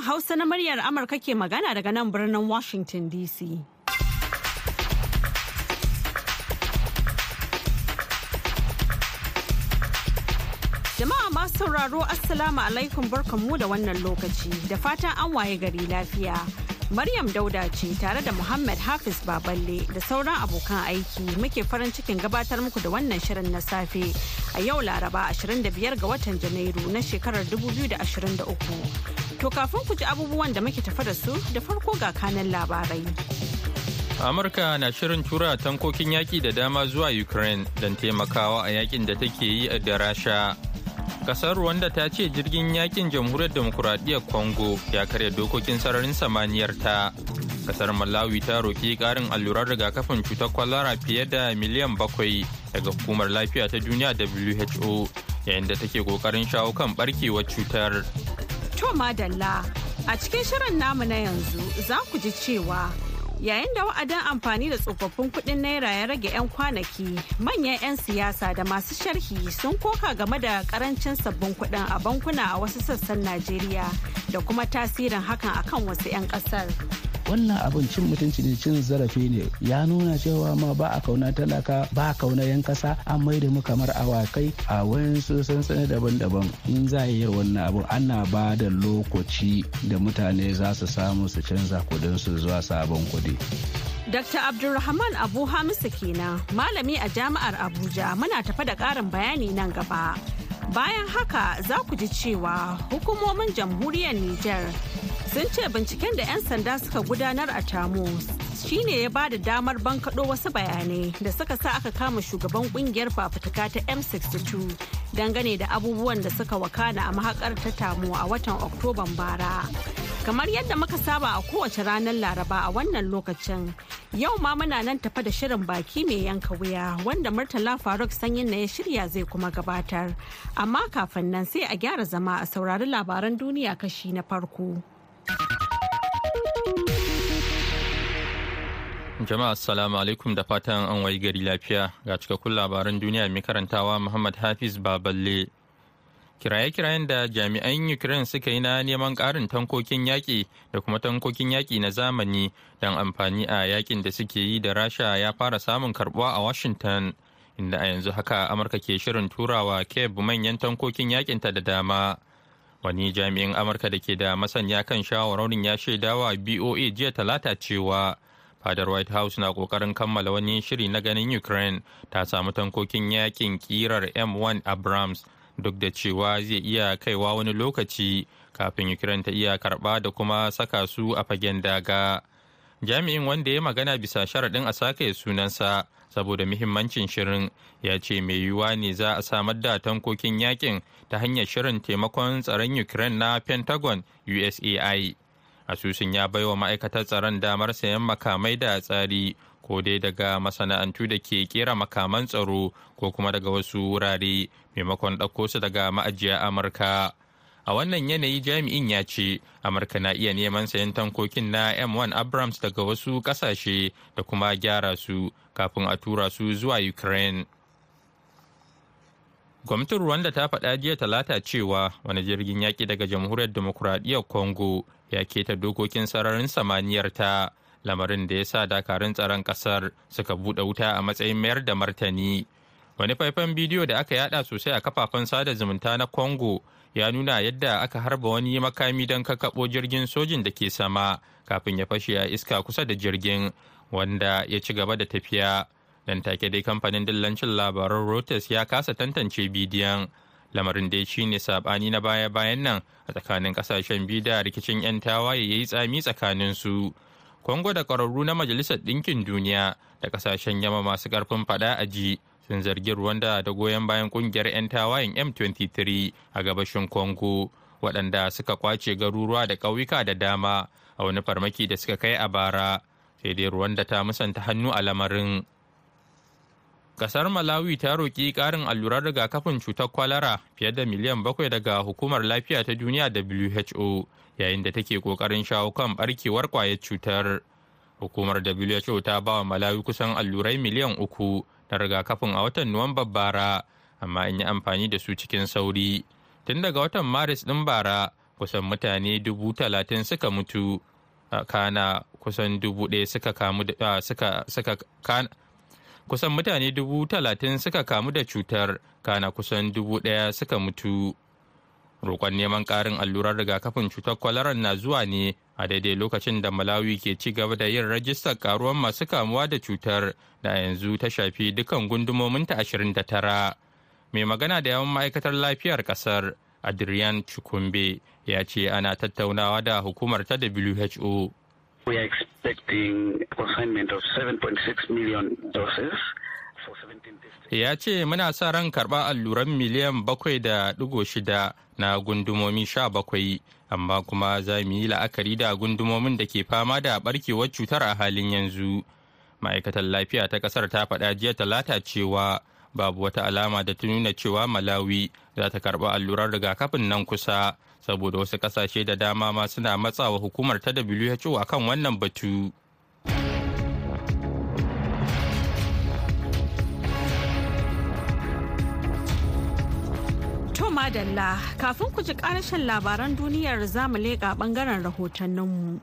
Hausa na muryar Amurka ke magana daga nan birnin Washington DC. Jama'a masu sauraro Assalamu alaikum barkanmu da wannan lokaci da fatan an waye gari lafiya. Maryam Dauda ce tare da Muhammad Hafiz Baballe da sauran abokan aiki muke farin cikin gabatar muku da wannan shirin na safe a yau Laraba 25 ga watan Janairu na shekarar 2023. To kafin ku ji abubuwan da muke tafa da su da farko ga kanan labarai. Amurka na shirin tura tankokin yaƙi da dama zuwa Ukraine don taimakawa a yaƙin da take yi da Rasha. Kasar Rwanda ta ce jirgin yaƙin jamhuriyar demokuraɗiyyar Congo ya karya dokokin sararin samaniyar ta. Kasar Malawi ta roƙi ƙarin allurar rigakafin cutar kwalara fiye da miliyan bakwai daga hukumar lafiya ta duniya WHO yayin da take ƙoƙarin shawo kan ɓarkewar cutar. To madalla a cikin shirin namu na yanzu za ku ji cewa yayin da wa'adin amfani da tsofaffin kuɗin naira ya rage 'yan kwanaki manyan 'yan siyasa da masu sharhi sun koka game da ƙarancin sabbin kuɗin a bankuna a wasu sassan najeriya da kuma tasirin hakan akan wasu 'yan ƙasar. Wannan abin cin mutunci ne cin zarafi ne ya nuna cewa ma ba a ƙauna talaka ba a ƙauna yan kasa an maida mu kamar awakai a wayansu sansani daban-daban in za a yi wannan abu ana ba da lokaci da mutane za su samu su canza kuɗin su zuwa sabon kuɗi Dr. Abdulrahman Abu Hamisu kenan malami a jami'ar Abuja muna tafa da ƙarin bayani nan gaba. Bayan haka za ku ji cewa hukumomin jamhuriyar Nijar sun ce binciken da 'yan sanda suka gudanar a tamu shine ya ba da damar bankaɗo wasu bayanai da suka sa aka kama shugaban ƙungiyar fafutuka ta m62 dangane da abubuwan da suka wakana a mahakar ta tamu a watan oktoban bara kamar yadda muka saba a kowace ranar laraba a wannan lokacin yau ma muna nan tafa da shirin baki mai yanka wuya wanda murtala faruk sanyin na ya shirya zai kuma gabatar amma kafin nan sai a gyara zama a saurari labaran duniya kashi na farko. Jama'a assalamu alaikum da fatan an wayi gari lafiya ga cikakkun labaran duniya mai karantawa Muhammad Hafiz Baballe. Kiraye-kirayen da jami'an Ukraine suka yi na neman ƙarin tankokin yaƙi da kuma tankokin yaƙi na zamani don amfani a yaƙin da suke yi da Rasha ya fara samun karɓuwa a Washington, inda a yanzu haka Amurka ke shirin turawa Kiev manyan tankokin yaƙinta da dama. Wani jami'in Amurka da ke da masaniya kan shawarorin ya shaidawa BOA jiya talata cewa fadar white house na ƙoƙarin kammala wani shiri na ganin ukraine ta samu tankokin yaƙin kirar m1 abrams duk da cewa zai iya kaiwa wani lokaci kafin ukraine ta iya karɓa da kuma saka su a fagen daga. Jami'in wanda ya magana bisa sharaɗin a sake sunansa saboda muhimmancin shirin ya ce mai yiwuwa ne za a samar da tankokin yaƙin ta hanyar shirin taimakon tsaron ukraine na pentagon usai asusun ya baiwa ma'aikatar tsaron damar sayan makamai da tsari ko dai daga masana'antu da ke kera makaman tsaro ko kuma daga wasu wurare maimakon ɗauko su daga ma'ajiya amurka. A wannan yanayi jami'in ya ce amurka na iya neman sayan tankokin na m1 abrams daga wasu ƙasashe da kuma gyara su kafin a tura su zuwa ukraine. Gwamnatin rwanda ta faɗa jiya talata cewa wani jirgin yaƙi daga jamhuriyar demokuraɗiyyar congo ya keta dokokin sararin samaniyar ta lamarin da ya sa dakarun tsaron ƙasar suka buɗe wuta a matsayin mayar da martani. Wani faifan bidiyo da aka yada sosai a kafafen sada zumunta na congo ya nuna yadda aka harba wani makami don kakaɓo jirgin sojin da ke sama kafin ya fashe a iska kusa da jirgin wanda ya ci gaba da tafiya. Nan take dai kamfanin dillancin labaran Reuters ya kasa tantance bidiyon. Lamarin dai shi ne saɓani na baya-bayan nan a tsakanin ƙasashen biyu da rikicin 'yan tawaye ya yi tsami tsakanin su kongo da ƙwararru na majalisar ɗinkin duniya da ƙasashen yamma masu ƙarfin fada a ji sun zargi rwanda da goyon bayan ƙungiyar 'yan tawayen m23 a gabashin congo waɗanda suka ƙwace garuruwa da ƙauyuka da dama a wani farmaki da suka kai a bara. Sai dai rwanda ta musanta hannu a lamarin. Kasar Malawi ta roƙi ƙarin allurar rigakafin cutar kwalara fiye da miliyan bakwai daga hukumar lafiya ta duniya WHO yayin da take ƙoƙarin shawo kan ɓarkewar ƙwayar cutar. Hukumar WHO ta ba wa Malawi kusan allurai miliyan uku na rigakafin a watan Nuwamban bara, amma in yi amfani da su cikin sauri. Tun daga watan Maris ɗin bara, kusan mutane dubu talatin suka mutu kana kusan dubu ɗaya suka kamu da suka suka kusan mutane dubu talatin suka kamu da cutar kana kusan dubu ɗaya suka mutu. Roƙon neman ƙarin allurar rigakafin cutar kwalarar na zuwa ne a daidai lokacin da malawi ke ci gaba da yin rajistar karuwan masu kamuwa da cutar da yanzu ta shafi dukkan gundumominta 29 mai magana da yawan ma'aikatar lafiyar ƙasar adrian chukumbe ya ce ana tattaunawa da hukumar ta who We are expecting consignment of 7.6 million doses for 17 ya ce muna sa ran karɓar alluran miliyan bakwai da ɗigo shida na gundumomi sha bakwai amma kuma za mu yi la'akari da gundumomin da ke fama da barkewar cutar a halin yanzu. Ma'aikatar lafiya ta ƙasar ta faɗa jiya talata cewa babu wata alama da ta nuna cewa malawi za ta karɓi allurar rigakafin nan kusa. Saboda wasu ƙasashe da dama ma suna matsawa hukumar ta who akan wannan batu. madalla kafin ku ji karashin labaran duniyar za mu leƙa ɓangaren rahotanninmu.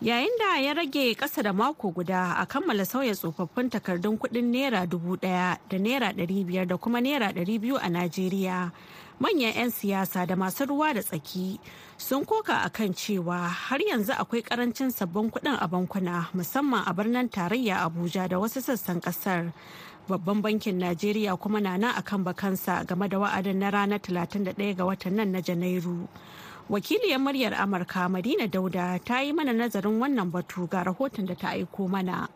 Yayin da ya rage ƙasa da mako guda a kammala sauya tsofaffin takardun kuɗin naira dubu ɗaya da naira ɗari biyar da kuma naira ɗari biyu a Najeriya. Manyan 'yan siyasa da masu ruwa da tsaki sun koka a kan cewa har yanzu akwai ƙarancin sabbin kuɗin a bankuna musamman a birnin tarayya Abuja da wasu sassan ƙasar. babban bankin najeriya kuma na nan akan bakansa game da wa'adin na ranar 31 ga watan nan na janairu wakiliyar muryar amurka madina dauda ta yi mana nazarin wannan batu ga rahoton da ta aiko mana.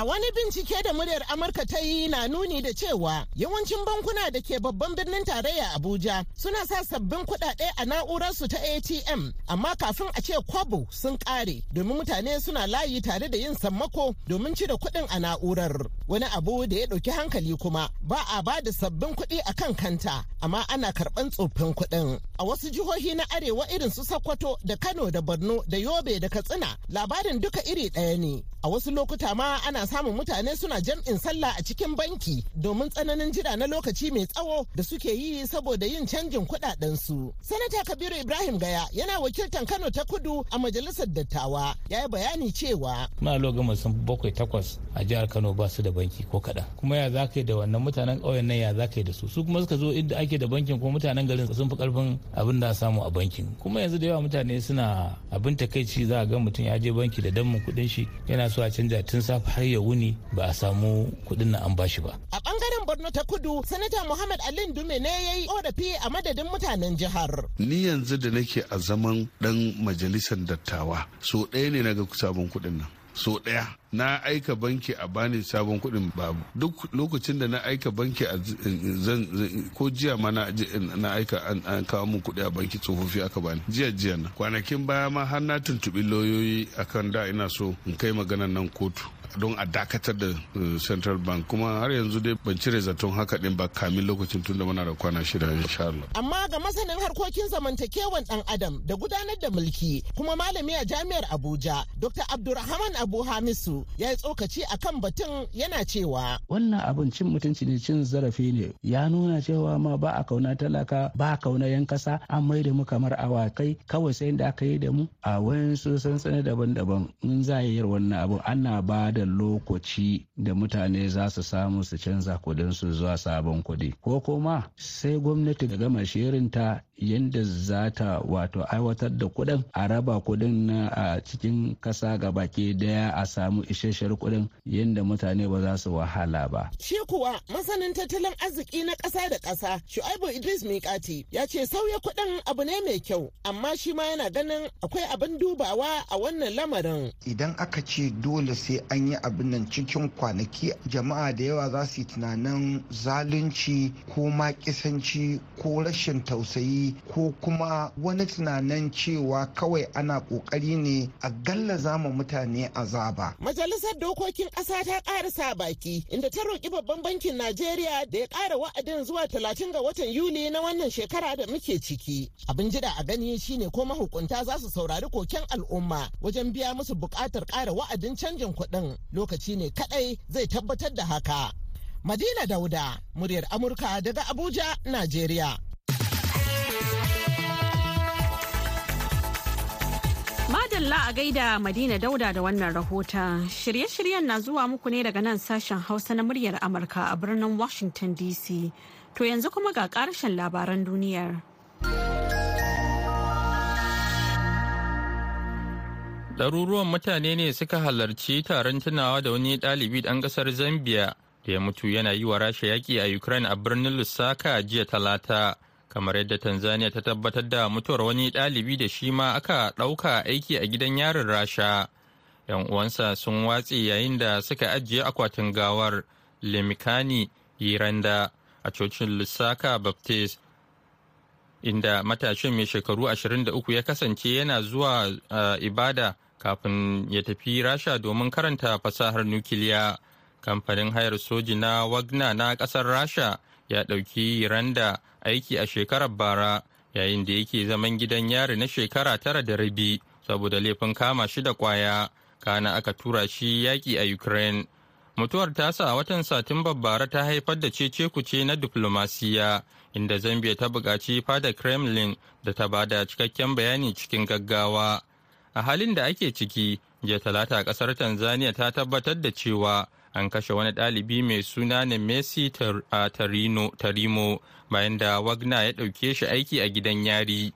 A wani bincike da muryar Amurka ta yi na nuni da cewa yawancin bankuna da ke babban birnin tarayya Abuja suna sa sabbin kuɗaɗe a na'urarsu ta ATM amma kafin a ce kwabo sun ƙare domin mutane suna layi tare da yin sammako domin cire kuɗin a na'urar. Wani abu da ya ɗauki hankali kuma ba a ba da sabbin kuɗi a kan kanta amma ana karɓan tsoffin kuɗin. A wasu jihohi na arewa irin su Sokoto da Kano da Borno da Yobe da Katsina labarin duka iri ɗaya ne. A wasu lokuta ma ana samun mutane suna jam'in sallah a cikin banki domin tsananin jira na lokaci mai tsawo da suke yi saboda yin canjin kuɗaɗen su. Sanata Kabiru Ibrahim Gaya yana wakiltan Kano ta Kudu a majalisar dattawa ya yi bayani cewa. Muna logama sun bakwai takwas a jihar Kano ba su da banki ko kaɗan. Kuma ya za da wannan mutanen ƙauyen nan ya za da su. Su kuma suka zo inda ake da bankin kuma mutanen garin sun fi ƙarfin abin da samu a bankin. Kuma yanzu da yawa mutane suna abin takaici za a ga mutum ya je banki da dammin kuɗin shi yana so a canja tun safe har ya wuni ba a samu kuɗin na an bashi ba. A ɓangaren Borno ta Kudu, Sanata Muhammad Ali Dume ne ya yi korafi a madadin mutanen jihar. Ni yanzu da nake a zaman dan majalisar dattawa, so ɗaya ne na ga sabon kuɗin nan. So ɗaya na aika banki a bani sabon kuɗin babu duk lokacin da na aika banki a zan ko jiya ma na aika an kawo mun kuɗi a banki tsofaffi aka bani jiya jiya na kwanakin baya ma har na tuntuɓi lauyoyi akan da ina so in kai maganan nan kotu don a dakatar da central bank kuma har yanzu dai ban cire zaton haka din ba kamin lokacin tunda muna da kwana shida insha Allah. Amma ga masanin harkokin zamantakewan dan adam da gudanar da mulki kuma malami a jami'ar Abuja Dr. Abdulrahman Abu Hamisu ya yi tsokaci akan batun yana cewa. Wannan abin cin mutunci ne cin zarafi ne. Ya nuna cewa ma ba a ƙauna talaka ba a ƙauna yan kasa. An mai da mu kamar awakai. Kawai sai da aka yi da mu a wayansu sansani daban-daban. In za a yi wannan abu ana ba da lokaci da mutane za su samu su canza kudinsu zuwa sabon kuɗi ko kuma sai gwamnati da gama shirinta yadda za ta wato aiwatar da kuɗin a raba kuɗin na a cikin kasa baki ɗaya a samu isasshen kuɗin yadda mutane ba za su wahala ba. Shi kuwa masanin tattalin arziki na ƙasa da ƙasa Shu'aibu Idris Mikati ya ce sauya kuɗin abu ne mai kyau amma shi ma yana ganin akwai abin dubawa a wannan lamarin. Idan aka ce dole sai an yi abin nan cikin kwanaki jama'a da yawa za su yi tunanin zalunci ko makisanci ko rashin tausayi ko kuma wani tunanin cewa kawai ana ƙoƙari ne a gallaza ma mutane azaba. Majalisar dokokin ƙasa ta ƙara sa baki inda ta roƙi babban bankin Najeriya da ya ƙara wa'adin zuwa talatin ga watan Yuli na wannan shekara da muke ciki. Abin jira a gani shine ko mahukunta za su saurari koken al'umma wajen biya musu buƙatar ƙara wa'adin canjin kuɗin lokaci ne kaɗai zai tabbatar da haka. Madina Dauda, muryar Amurka daga Abuja, Najeriya. Madalla a gaida Madina Dauda da wannan rahoton. Shirye-shiryen na zuwa muku ne daga nan sashen Hausa na muryar Amurka a birnin Washington DC. To yanzu kuma ga ƙarshen labaran duniyar. Ɗaruruwan mutane ne suka halarci taron tunawa da wani ɗalibi ɗan ƙasar Zambia da ya mutu yana yi wa Rasha yaƙi a Ukraine a birnin Lusaka jiya talata. Kamar yadda tanzania ta tabbatar da mutuwar wani ɗalibi da shi ma aka ɗauka aiki a gidan yarin rasha. Yan uwansa sun watse yayin da suka ajiye akwatin gawar lemikani yiranda a cocin lusaka baptist inda matashin mai shekaru 23 ya kasance yana zuwa ibada kafin ya tafi rasha domin karanta fasahar nukiliya. Kamfanin hayar soji na wagner na ƙasar rasha ya ɗauki randa aiki a shekarar bara yayin da yake zaman gidan yari na shekara tara da rabi saboda laifin kama shi da ƙwaya. Kana aka tura shi yaƙi a ukraine. Mutuwar tasa a watan satumbar bara ta haifar da cece kuce na diplomasiya inda zambia ta buƙaci fada kremlin da ta ba da cikakken bayani cikin gaggawa. A halin da ake ciki jiya talata ƙasar tanzania ta tabbatar da cewa an kashe wani ɗalibi mai suna ne Messi Tarimo bayan da Wagner ya ɗauke shi aiki a gidan yari.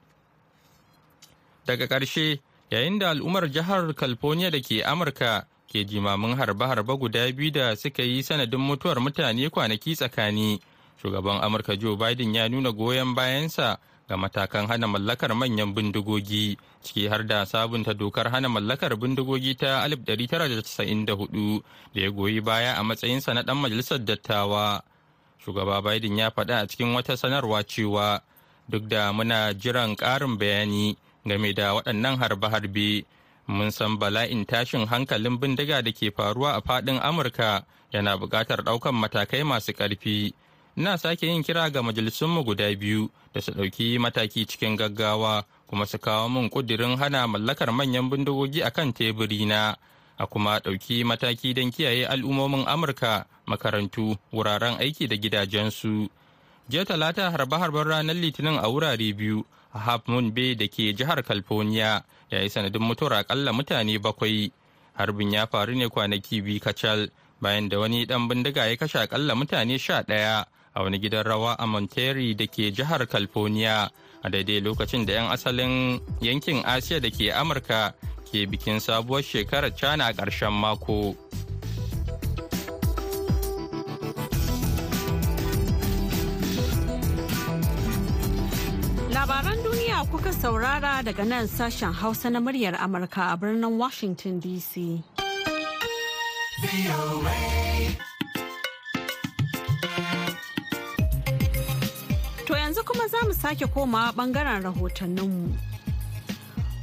Daga ƙarshe, yayin da al'ummar jihar California da ke Amurka ke jimamin harbe-harbe guda biyu da suka yi sanadin mutuwar mutane kwanaki tsakani, shugaban Amurka Joe Biden ya nuna goyon bayansa ga matakan hana mallakar manyan bindigogi ciki har da sabunta dokar hana mallakar bindigogi ta 1994 da ya goyi baya a matsayinsa na ɗan majalisar dattawa. Shugaba biden ya faɗa a cikin wata sanarwa cewa duk da muna jiran ƙarin bayani game da waɗannan harbe-harbe mun san bala'in tashin hankalin bindiga da ke faruwa a faɗin amurka yana buƙatar ɗaukan matakai masu ƙarfi. Ina sake yin kira ga majalisunmu guda biyu da su ɗauki mataki cikin gaggawa kuma su kawo min ƙudirin hana mallakar manyan bindigogi a kan teburi na a kuma ɗauki mataki don kiyaye al'ummomin amurka makarantu wuraren aiki da gidajensu. Jiya talata harbe-harben ranar litinin a wurare biyu a half moon bay da ke jihar california ya yi sanadin mutuwar akalla mutane bakwai. Harbin ya faru ne kwanaki biyu kacal bayan da wani dan bindiga ya kashe akalla mutane sha ɗaya. A wani gidan rawa a Monterey da ke jihar California a daidai lokacin da 'yan asalin yankin Asiya da ke Amurka ke bikin sabuwar shekarar China a ƙarshen mako. Labaran duniya kuka saurara daga nan sashen Hausa na muryar Amurka a birnin Washington DC. To yanzu kuma za mu sake komawa ɓangaren rahotanninmu.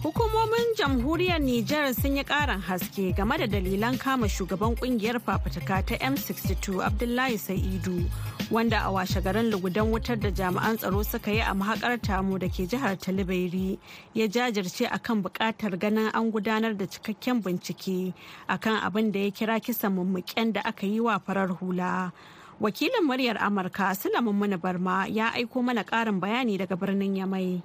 Hukumomin jamhuriyar Nijar sun yi karin haske game da dalilan kama shugaban ƙungiyar fafutuka ta M62 Abdullahi Sa'idu wanda a washe garin lugudan wutar da jami'an tsaro suka yi a mahakar tamu da ke jihar Talibairi ya jajirce akan buƙatar ganin an gudanar da cikakken bincike akan abin da ya kira kisan mummuken da aka yi wa farar hula. Wakilin muryar amurka sulamin mana barma ya aiko mana karin bayani daga birnin yamai.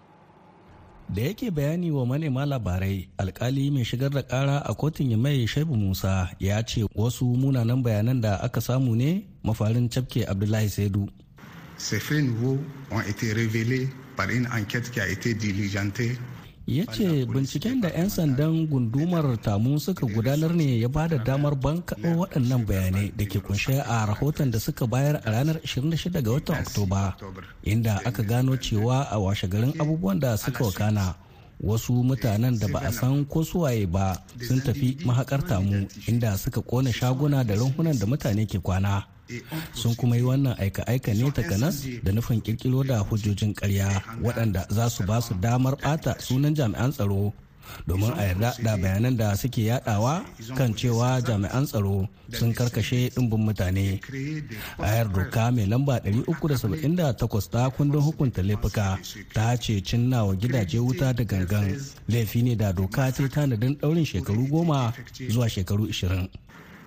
Da yake bayani wa manema labarai alkali mai shigar da kara a kotun yamai shaibu musa ya ce wasu munanan bayanan da aka samu ne mafarin cafke abdullahi saidu. Ces faits nouveaux ont été révélés par une enquête qui a été diligentée ya ce binciken da 'yan sandan gundumar tamu suka gudanar ne ya ba da damar bankaɗo waɗannan bayanai da ke kunshe a rahoton da suka bayar a ranar 26 ga watan oktoba inda aka gano cewa a washe garin abubuwan da suka wakana wasu mutanen da ba a san ko suwaye ba sun tafi mahakar tamu inda suka kona shaguna da runhunan da mutane ke kwana. Sun kuma yi wannan aika-aika ne takanas da nufin kirkiro da hujjojin karya waɗanda za su ba su damar ɓata sunan jami'an tsaro domin a yarda da bayanan da suke yadawa kan cewa jami'an tsaro sun karkashe ɗimbin mutane. Ayar doka mai lamba 378 ta kundin hukunta laifuka ta ce cinnawa gidaje wuta da gangan. Laifi ne da doka ta tanadin ɗaurin shekaru goma zuwa shekaru 20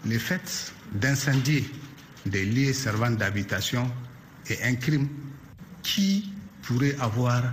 Les faits d'incendie des lieux servant d'habitation est un crime qui pourrait avoir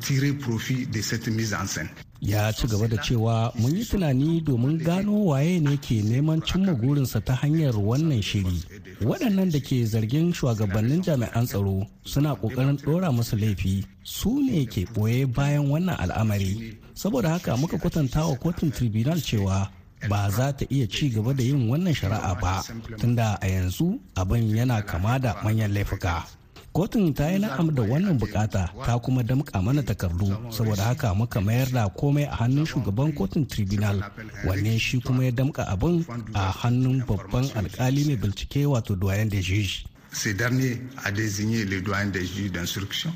tiré profit de cette mise en scène. ya ci gaba da cewa mun yi tunani domin gano waye ne ke neman cimma gurinsa ta hanyar wannan shiri. Waɗannan da ke zargin shugabannin jami'an tsaro suna ƙoƙarin ɗora musu laifi. Su ne ke ɓoye bayan wannan al'amari. Saboda haka muka kwatanta wa kotun tribunal cewa ba za ta iya ci gaba da yin wannan shari'a ba tunda a yanzu abin yana kama da manyan laifuka. Kotun ta yi na'am da wannan buƙata ta kuma damƙa mana takardu saboda haka muka mayar da komai a hannun shugaban kotun tribunal wanne shi kuma ya damƙa abin a hannun babban alkali mai bincike wato doyen de juge Ce dernier a désigné le des juges d'instruction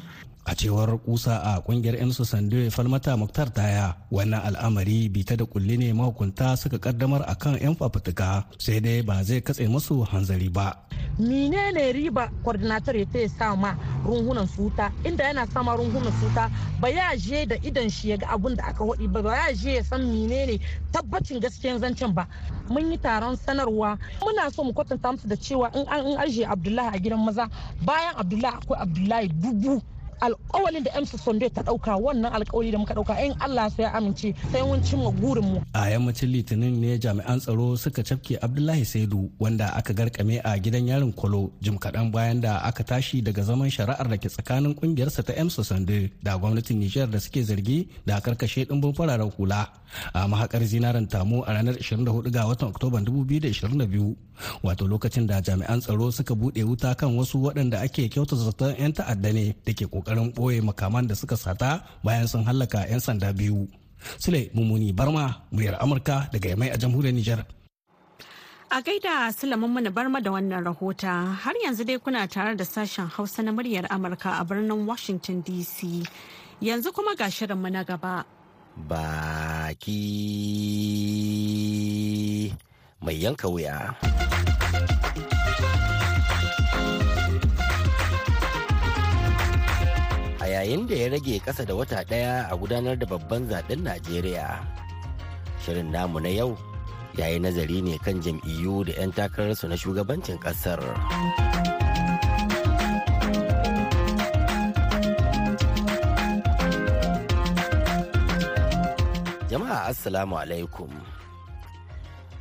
a cewar kusa a ƙungiyar 'yan sande falmata muktar taya wannan al'amari bita da kulli ne mahukunta suka kaddamar akan 'yan fafutuka sai dai ba zai katse musu hanzari ba. Menene riba coordinator ya sa ma runhunan suta inda yana sama runhunan suta ba ya je da idan shi ya ga abun da aka waɗi ba ya je ya san menene tabbacin gaskiyan zancen ba. Mun yi taron sanarwa muna so mu kwatanta musu da cewa in an ajiye abdullahi a gidan maza bayan abdullahi akwai abdullahi dubu. Alkawalin da emsa sonde ta ɗauka wannan alkawali da muka ɗauka in allah sai ya amince sai mun cimma gurin mu. A yammacin litinin ne jami'an tsaro suka cafke abdullahi saidu wanda aka garkame a gidan yarin kolo jim kaɗan bayan da aka tashi daga zaman shari'ar da ke tsakanin kungiyarsa ta emsa sonde da gwamnatin nijar da suke zargi da karkashe ɗimbin fararen hula. A mahakar zinaren tamu a ranar 24 ga watan oktoba 2022 wato lokacin da jami'an tsaro suka buɗe wuta kan wasu waɗanda ake kyauta zaton 'yan ta'adda ne da ke ƙoƙarin ɓoye makaman da suka sata bayan sun hallaka 'yan sanda biyu. Sule Mumuni Barma, muryar Amurka daga Yamai a jamhuriyar Nijar. A gaida Sulaiman mana barma da wannan rahota har yanzu dai kuna tare da sashen Hausa na muryar Amurka a birnin Washington DC. Yanzu kuma ga shirinmu na gaba. Baki mai yanka wuya. Yayin da ya rage kasa da wata ɗaya a gudanar da babban zaɓen Najeriya. Shirin namu na yau yayi nazari ne kan jam'iyyu da 'yan takararsu na shugabancin ƙasar. Jama'a Assalamu alaikum.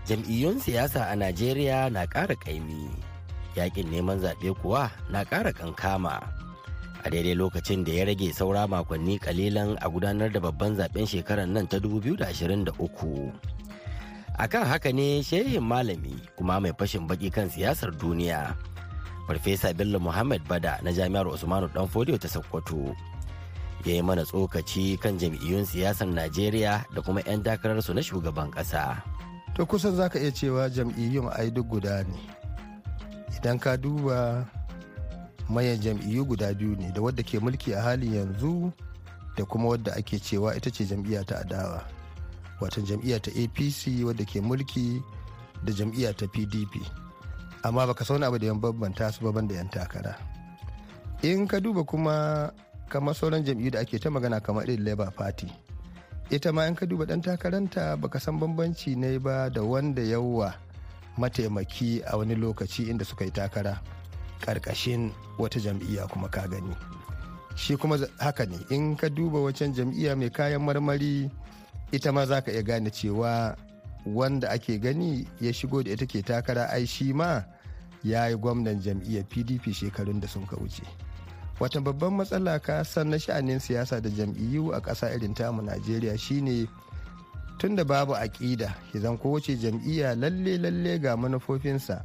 Jam'iyyun siyasa a Najeriya na ƙara ƙaimi, yaƙin neman zaɓe kuwa na ƙara kankama. A daidai lokacin da ya rage saura makonni kalilan a gudanar da babban zaɓen shekarar nan ta 2023 akan haka ne shehin malami kuma mai fashin baki kan siyasar duniya farfesa bello muhammad ba da na jami'ar usmanu danfodiyo ta sokoto. Ya yi mana tsokaci kan jam'iyyun siyasar najeriya da kuma 'yan takararsu na shugaban kasa to kusan zaka iya cewa jam'iyyun ai duk guda ne. Idan ka duba mayan jam'iyyu guda biyu ne da wadda ke mulki a halin yanzu da kuma wadda ake cewa ita ce jam'iyya ta adawa watan jam'iyya ta apc wadda ke mulki da jam'iyya ta pdp amma baka sauna abu da yan bambanta su baban da yan takara. In ka duba kuma kamar sauran jam'iyyu da ake ta magana kamar irin labour party ita ma in ka duba dan takaranta baka san bambanci ne ba da wanda yawa mataimaki a wani lokaci inda suka yi takara. Ƙarƙashin wata jam'iyya kuma ka gani. Shi kuma haka ne in ka duba wacan jam'iyya mai kayan marmari ita ma za ka iya gane cewa wanda ake gani ya shigo da ita ke takara ai shi ma ya yi gwamnan jam'iyyar pdp shekarun da sun ka wuce. Wata babban matsala ka san na sha'anin siyasa da jam'iyyu a ƙasa irin tamu najeriya shine tun da babu aƙida zan kowace jam'iyya lalle lalle ga manufofinsa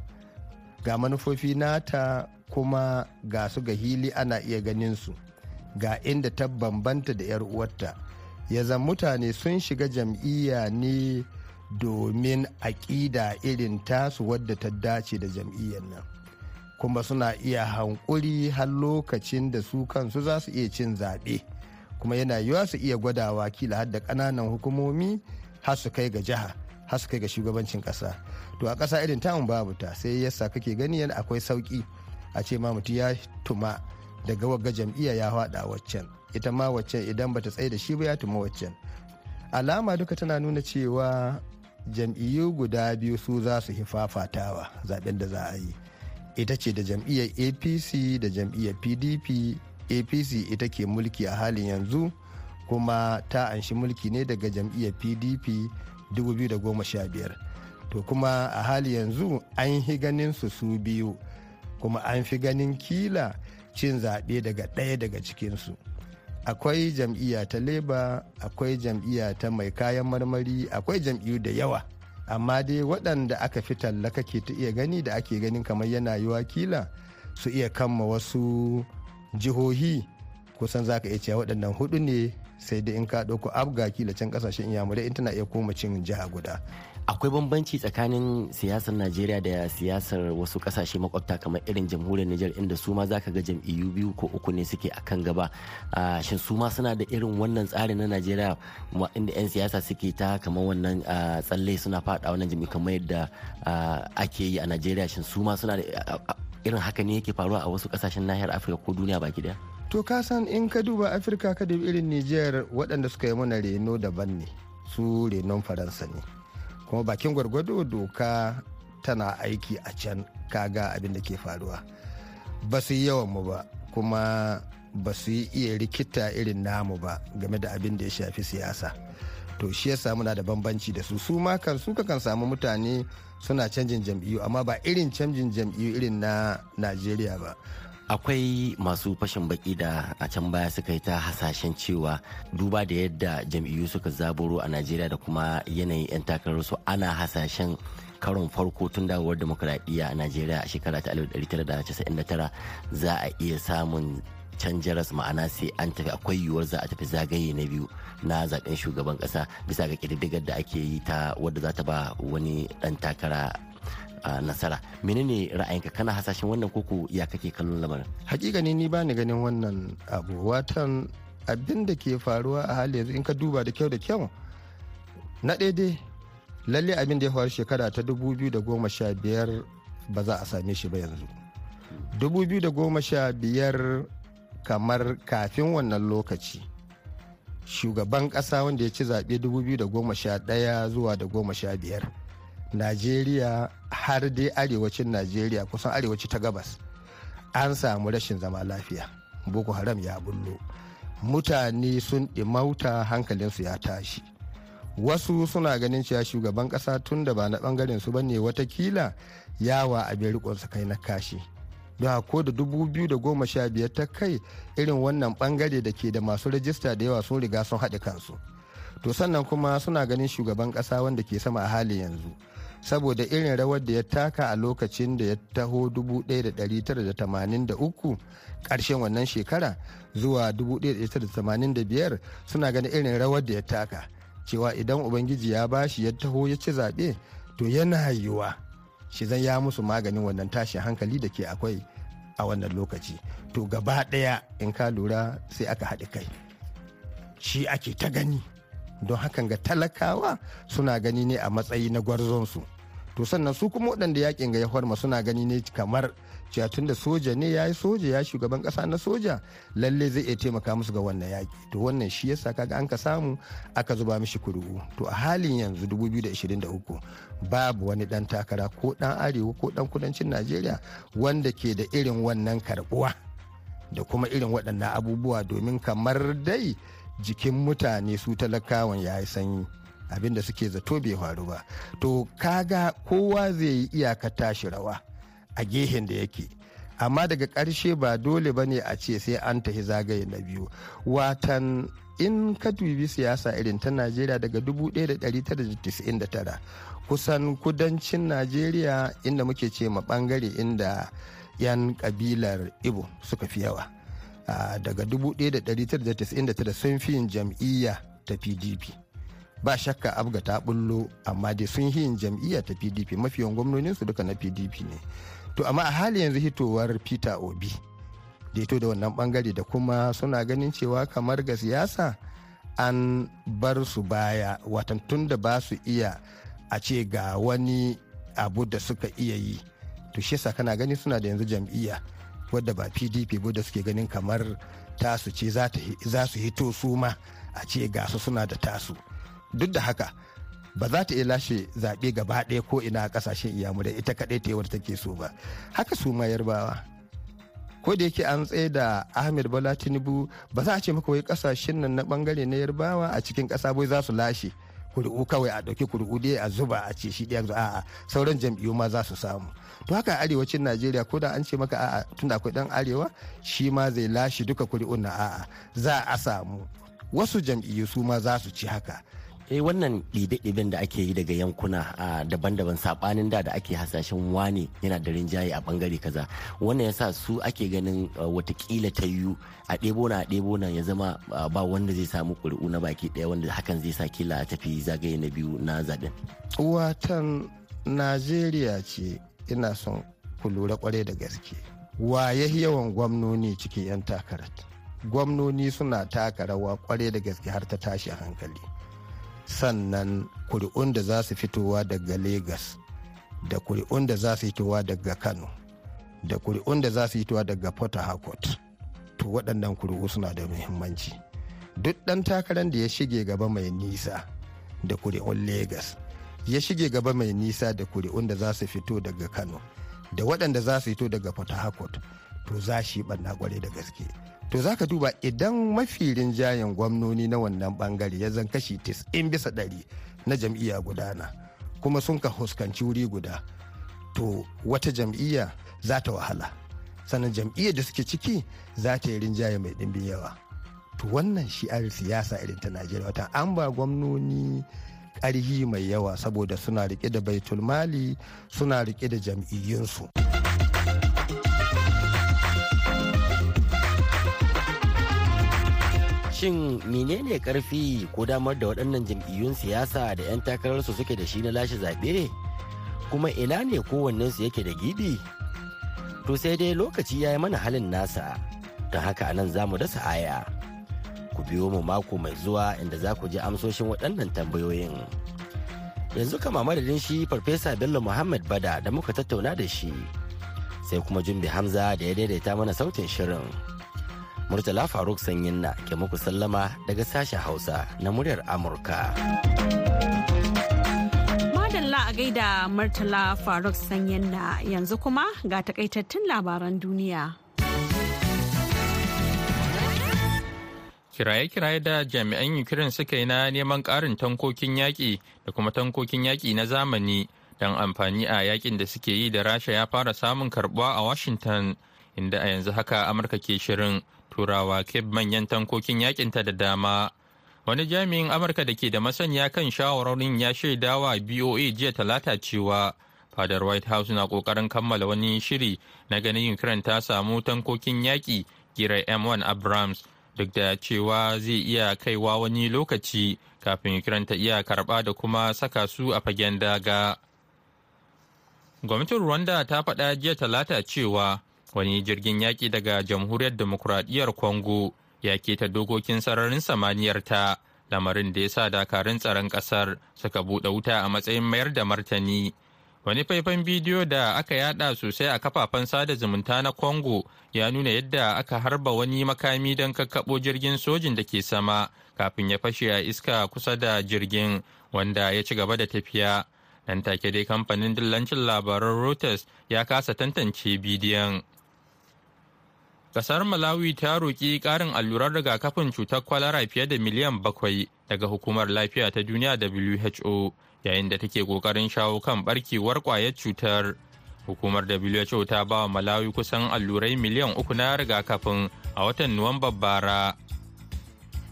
ga manufofi nata kuma ga su ga hili ana iya ganin su ga inda ta bambanta da 'yar uwarta. Ya zan mutane sun shiga jam'iyya ne domin aƙida irin tasu wadda ta dace da jam'iyyar nan. Kuma suna iya hankuri har lokacin da su kansu za su iya cin zaɓe. Kuma yana yiwa su iya gwadawa kila har da ƙananan hukumomi har su kai ga jiha. Har kai ga shugabancin ƙasa. To a ƙasa irin tamun babu ta sai yasa kake gani yana akwai sauƙi. A ce ma mutum ya tuma daga wagga jam'iyya ya haɗa waccan. Ita ma waccan idan bata tsaye da shi ba ya tuma waccan. Alama duka tana nuna cewa jam'iyyu guda biyu su za su fafatawa zaɓen da za a yi. Ita ce da jam'iyyar apc da jam'iyyar pdp apc ita ke mulki a halin yanzu kuma ta anshi mulki ne daga jam'iyyar pdp 2015 to kuma a hali yanzu an fi ganin su su biyu kuma an fi ganin kila cin zaɓe daga ɗaya daga cikinsu. Akwai jam'iyya ta leba akwai jam'iyya ta mai kayan marmari akwai jam'iyyu da yawa. Amma dai waɗanda aka fi tallaka ke ta iya gani da ake ganin kamar yana yiwa kila su iya kamma wasu jihohi kusan za ka iya cewa waɗannan huɗu ne sai dai in ka ɗauko abga kila can ƙasashen iyamurai in tana iya koma cin jiha guda. Akwai bambanci tsakanin siyasar najeriya da siyasar wasu ƙasashe makwabta kamar irin jamhuriyar niger inda su ma zaka ga jam'iyyu biyu ko uku ne suke akan gaba. Shin su ma suna da irin wannan tsarin na najeriya inda 'yan siyasa suke ta kamar wannan tsalle suna fada wannan jam'i kamar yadda ake yi a najeriya? Shin su ma suna da irin haka ne yake faruwa a wasu ƙasashen nahiyar afirka ko duniya baki ɗaya to ka san in ka duba afirka ka dubi irin niger waɗanda suka yi mana reno daban ne. Su renon faransa ne. Kuma bakin gwargwado doka tana aiki a can kaga abin da ke faruwa. Ba su yi yawan mu ba kuma ba su yi iya rikita irin namu ba game da abin da ya shafi siyasa. To shi yasa muna da bambanci da su. Su ma kan su kan samu mutane suna canjin jam'iyyu amma ba irin canjin jam'iyyu irin na najeriya ba. Akwai masu fashin baki da a can baya suka yi ta hasashen cewa duba da yadda jam'iyyu suka zaburo a najeriya da kuma yanayin 'yan takararsu ana hasashen karon farko tun dawowar demokuraɗiyya a najeriya a shekara ta 1999 za a iya samun canjaras ma'ana sai an tafi akwai yiwuwar za a tafi zagaye na biyu na zaɓen shugaban kasa bisa ga ƙididdigar da ake yi ta wadda za ta ba wani ɗan takara nasara. Menene ra'ayinka? Kana hasashen wannan koko ya kake kallon lamarin? Hakika ne ni bani ganin wannan abu. Watan abin da ke faruwa a hali yanzu in ka duba da kyau da kyau na daidai lalle abin da ya faru shekara ta 2015 ba za a same shi ba yanzu. 2015 kamar kafin wannan lokaci shugaban kasa wanda ya ci zaɓe 2011 zuwa da 15 najeriya har dai arewacin najeriya kusan arewaci ta gabas an samu rashin zama lafiya. Boko haram ya bullo. Mutane sun ɗimauta hankalinsu ya tashi. Wasu suna ganin cewa shugaban ƙasa tun da ba na ɓangaren su ba ne wataƙila yawa abin rikonsa kai na kashi. Don ko da goma sha biyar ta kai irin wannan ɓangare da ke da masu rajista da yawa sun riga sun haɗe kansu. To sannan kuma suna ganin shugaban ƙasa wanda ke sama a hali yanzu saboda irin rawar da ya taka a lokacin da ya taho 1983 ƙarshen wannan shekara zuwa 1985 suna ganin irin rawar da ya taka. Cewa idan ubangiji ya bashi ya taho ya ci zaɓe to yana yiwuwa shi zan ya musu maganin wannan tashin hankali da ke akwai a wannan lokaci. To gaba ɗaya in ka lura sai aka haɗe kai. Shi ake ta gani. Don hakan ga talakawa suna gani ne a matsayi na gwarzonsu. To sannan su kuma waɗanda yaƙin ga ya suna gani ne kamar cewa tun da soja ne ya yi soja ya shugaban ƙasa na soja lalle zai iya taimaka musu ga wannan yaƙi. To wannan shi yasa kaga an ka samu aka zuba mishi kurugu to a halin yanzu 2023 babu wani ɗan takara ko ɗan arewa ko ɗan kudancin najeriya wanda ke da irin wannan karbuwa da kuma irin waɗannan abubuwa domin kamar dai jikin mutane su talakawan ya yi sanyi. Abin da suke zato bai faru ba. To kaga kowa zai yi iyaka tashi rawa a gehen da yake. Amma daga ƙarshe ba dole ba ne a ce sai an tafi zagaye na biyu. Watan in ka dubi siyasa irin ta najeriya daga 1999 kusan kudancin najeriya inda muke ce ma ɓangare inda 'yan kabilar ibo suka fi yawa. Daga 1999 sun fi yin jam'iyya ta pdp ba shakka abga ta bullo amma dai sun yin jam'iyya ta pdp mafi yawan gwamnoninsu duka na pdp ne. To amma a hali yanzu hitowar peter obi da da wannan ɓangare da kuma suna ganin cewa kamar ga siyasa an bar su baya watan tun da ba su iya a ce ga wani abu da suka iya yi. To shi kana gani suna da yanzu jam'iyya. Wadda ba pdp ba da suke ganin kamar tasu ce za su hito su ma a ce ga su suna da tasu. Duk da haka ba za ta iya lashe zaɓe gaba ɗaya ko ina a ƙasashen iyamurai ita kaɗai ta wadda take so ba. Haka su ma yarbawa. Ko da yake an tsaye da ahmed bola tinubu ba za a ce maka wai ƙasashen nan na ɓangare na yarbawa a cikin kasa bai za su lashe. Kuri'u kawai a ɗauki kuri'u dai a zuba a ce shi ɗaya a'a sauran jam'iyyu ma za su samu. To haka arewacin najeriya ko da an ce maka a'a tunda akwai dan arewa shi ma zai lashe duka kuri'un na a'a za a samu. Wasu jam'iyyu su ma za su ci haka. Eh wannan ɗibe-ɗiben da ake yi daga yankuna a daban-daban saɓanin da da ake hasashen wane yana da rinjaye a ɓangare kaza. Wannan yasa su ake ganin wataƙila ta yiwu a ɗebo na a ɗebo na ya zama ba wanda zai samu ƙuri'u na baki ɗaya wanda hakan zai sa kila a tafi zagaye na biyu na zaɓen. watan najeriya ce ina son ku lura ƙwarai da gaske. Wa ya yawan gwamnoni cikin 'yan takarar? Gwamnoni suna taka rawa ƙwarai da gaske har ta tashi hankali. Sannan kuri'un da za su fitowa daga Legas da kuri'un da za su fitowa daga Kano da kuri'un da za su fitowa daga Port Harcourt. To waɗannan kuri'u suna da muhimmanci. Duk ɗan takarar da ya shige gaba mai nisa da kuri'un Legas ya shige gaba mai nisa da kuri'un da za su fito daga Kano da waɗanda za su fito daga Port Harcourt to za shi ɓanna ƙwarai da gaske. To za ka duba idan mafi rinjayen gwamnoni na wannan ɓangare ya zan kashi 90 bisa ɗari na jam'iyya gudana kuma sun ka huskanci wuri guda to wata jam'iyya za ta wahala. Sannan jam'iyyar da suke ciki za ta yi rinjaye mai ɗimbin yawa. To wannan shi'ar siyasa irin ta najeriya. Wata an ba gwamnoni ƙarhi mai yawa saboda suna riƙe da baitul mali suna riƙe da jam'iyyunsu. Shin menene ƙarfi ko damar da waɗannan jam'iyyun siyasa da 'yan takararsu suke da shi na lashe zaɓe kuma ina ne kowannensu yake da gibi? To sai dai lokaci ya yi mana halin nasa don haka a nan za mu dasa aya. Ku biyo mu mako mai zuwa inda za ku ji amsoshin waɗannan tambayoyin. Yanzu kama madadin shi farfesa bello muhammad ba da da muka tattauna da shi sai kuma jumbi hamza da ya daidaita mana sautin shirin. Murtala Faruk Sanyin na ke muku sallama daga sashen Hausa na muryar Amurka. Madalla a gaida Murtala Faruk Sanyin na yanzu kuma ga takaitattun labaran duniya. Kiraye-kiraye da jami'an Ukraine suka yi na neman ƙarin tankokin yaƙi da kuma tankokin yaƙi na zamani don amfani a yaƙin da suke yi da Rasha ya fara samun karɓuwa a Washington, inda a yanzu haka Amurka ke shirin turawa keb manyan tankokin yakinta da dama. Wani jami'in amurka da ke da masaniya kan shawarorin ya shaidawa boa jiya talata cewa fadar white house na ƙoƙarin kammala wani shiri na ganin ukraine ta samu tankokin yaƙi gira m1 abrams duk da cewa zai iya kaiwa wani lokaci kafin ukraine ta iya karɓa da kuma saka su a fagen daga. Gwamnatin rwanda ta faɗa jiya talata cewa wani jirgin yaƙi daga jamhuriyar demokuraɗiyyar congo ya keta dokokin sararin samaniyar ta lamarin da ya sa dakarun tsaron ƙasar suka buɗe wuta a matsayin mayar da martani. Wani faifan bidiyo da aka yada sosai a kafafen sada zumunta na congo ya nuna yadda aka harba wani makami don kakkaɓo jirgin sojin da ke sama kafin ya fashe a iska kusa da jirgin wanda ya ci gaba da tafiya. Nan take dai kamfanin dillancin labaran reuters ya kasa tantance bidiyon. Kasar Malawi ta roƙi ƙarin allurar rigakafin cutar kwalara fiye da miliyan bakwai daga hukumar lafiya ta duniya WHO yayin da take ƙoƙarin shawo kan barkewar ƙwayar cutar. Hukumar WHO ta ba wa Malawi kusan allurai miliyan uku na rigakafin a watan Nuwamban bara.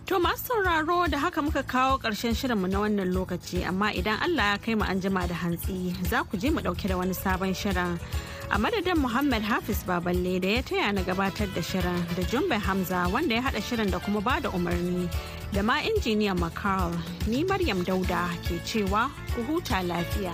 To masu sauraro da haka muka kawo ƙarshen shirinmu na wannan lokaci amma idan Allah ya kai mu an jima da hantsi za ku je mu ɗauke da wani sabon shirin. A madadin Muhammad Hafiz Baballe da ya taya na gabatar da shirin da Jumbe Hamza wanda ya haɗa shirin da kuma ba da umarni da ma injiniyan Makarl ni Maryam Dauda ke cewa ku huta lafiya.